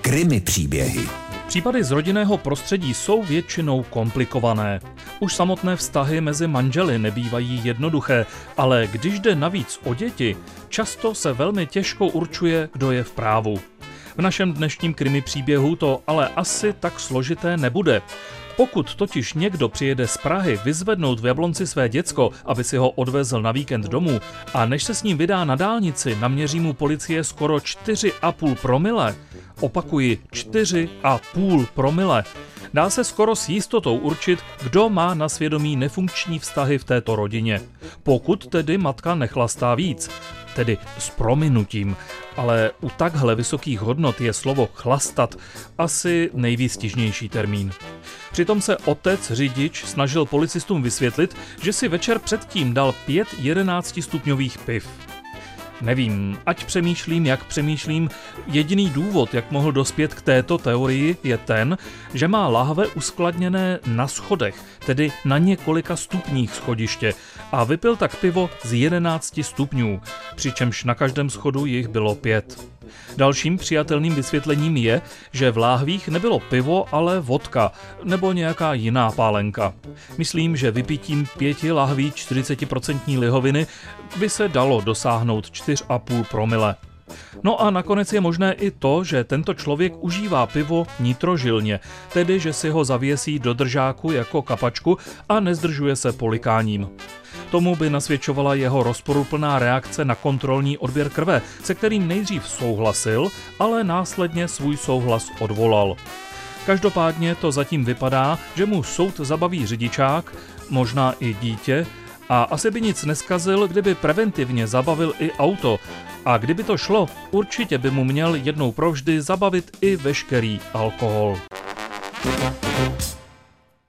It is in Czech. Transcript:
Krimi příběhy. Případy z rodinného prostředí jsou většinou komplikované. Už samotné vztahy mezi manželi nebývají jednoduché, ale když jde navíc o děti, často se velmi těžko určuje, kdo je v právu. V našem dnešním krimi příběhu to ale asi tak složité nebude. Pokud totiž někdo přijede z Prahy vyzvednout v Jablonci své děcko, aby si ho odvezl na víkend domů, a než se s ním vydá na dálnici, naměří mu policie skoro 4,5 promile, opakuji 4,5 promile, dá se skoro s jistotou určit, kdo má na svědomí nefunkční vztahy v této rodině. Pokud tedy matka nechlastá víc, tedy s prominutím, ale u takhle vysokých hodnot je slovo chlastat asi nejvýstižnější termín. Přitom se otec řidič snažil policistům vysvětlit, že si večer předtím dal pět 11 stupňových piv. Nevím, ať přemýšlím, jak přemýšlím, jediný důvod, jak mohl dospět k této teorii, je ten, že má lahve uskladněné na schodech, tedy na několika stupních schodiště a vypil tak pivo z 11 stupňů, přičemž na každém schodu jich bylo pět. Dalším přijatelným vysvětlením je, že v láhvích nebylo pivo, ale vodka nebo nějaká jiná pálenka. Myslím, že vypitím pěti lahví 40% lihoviny by se dalo dosáhnout 4,5 promile. No a nakonec je možné i to, že tento člověk užívá pivo nitrožilně, tedy že si ho zavěsí do držáku jako kapačku a nezdržuje se polikáním. Tomu by nasvědčovala jeho rozporuplná reakce na kontrolní odběr krve, se kterým nejdřív souhlasil, ale následně svůj souhlas odvolal. Každopádně to zatím vypadá, že mu soud zabaví řidičák, možná i dítě, a asi by nic neskazil, kdyby preventivně zabavil i auto. A kdyby to šlo, určitě by mu měl jednou provždy zabavit i veškerý alkohol.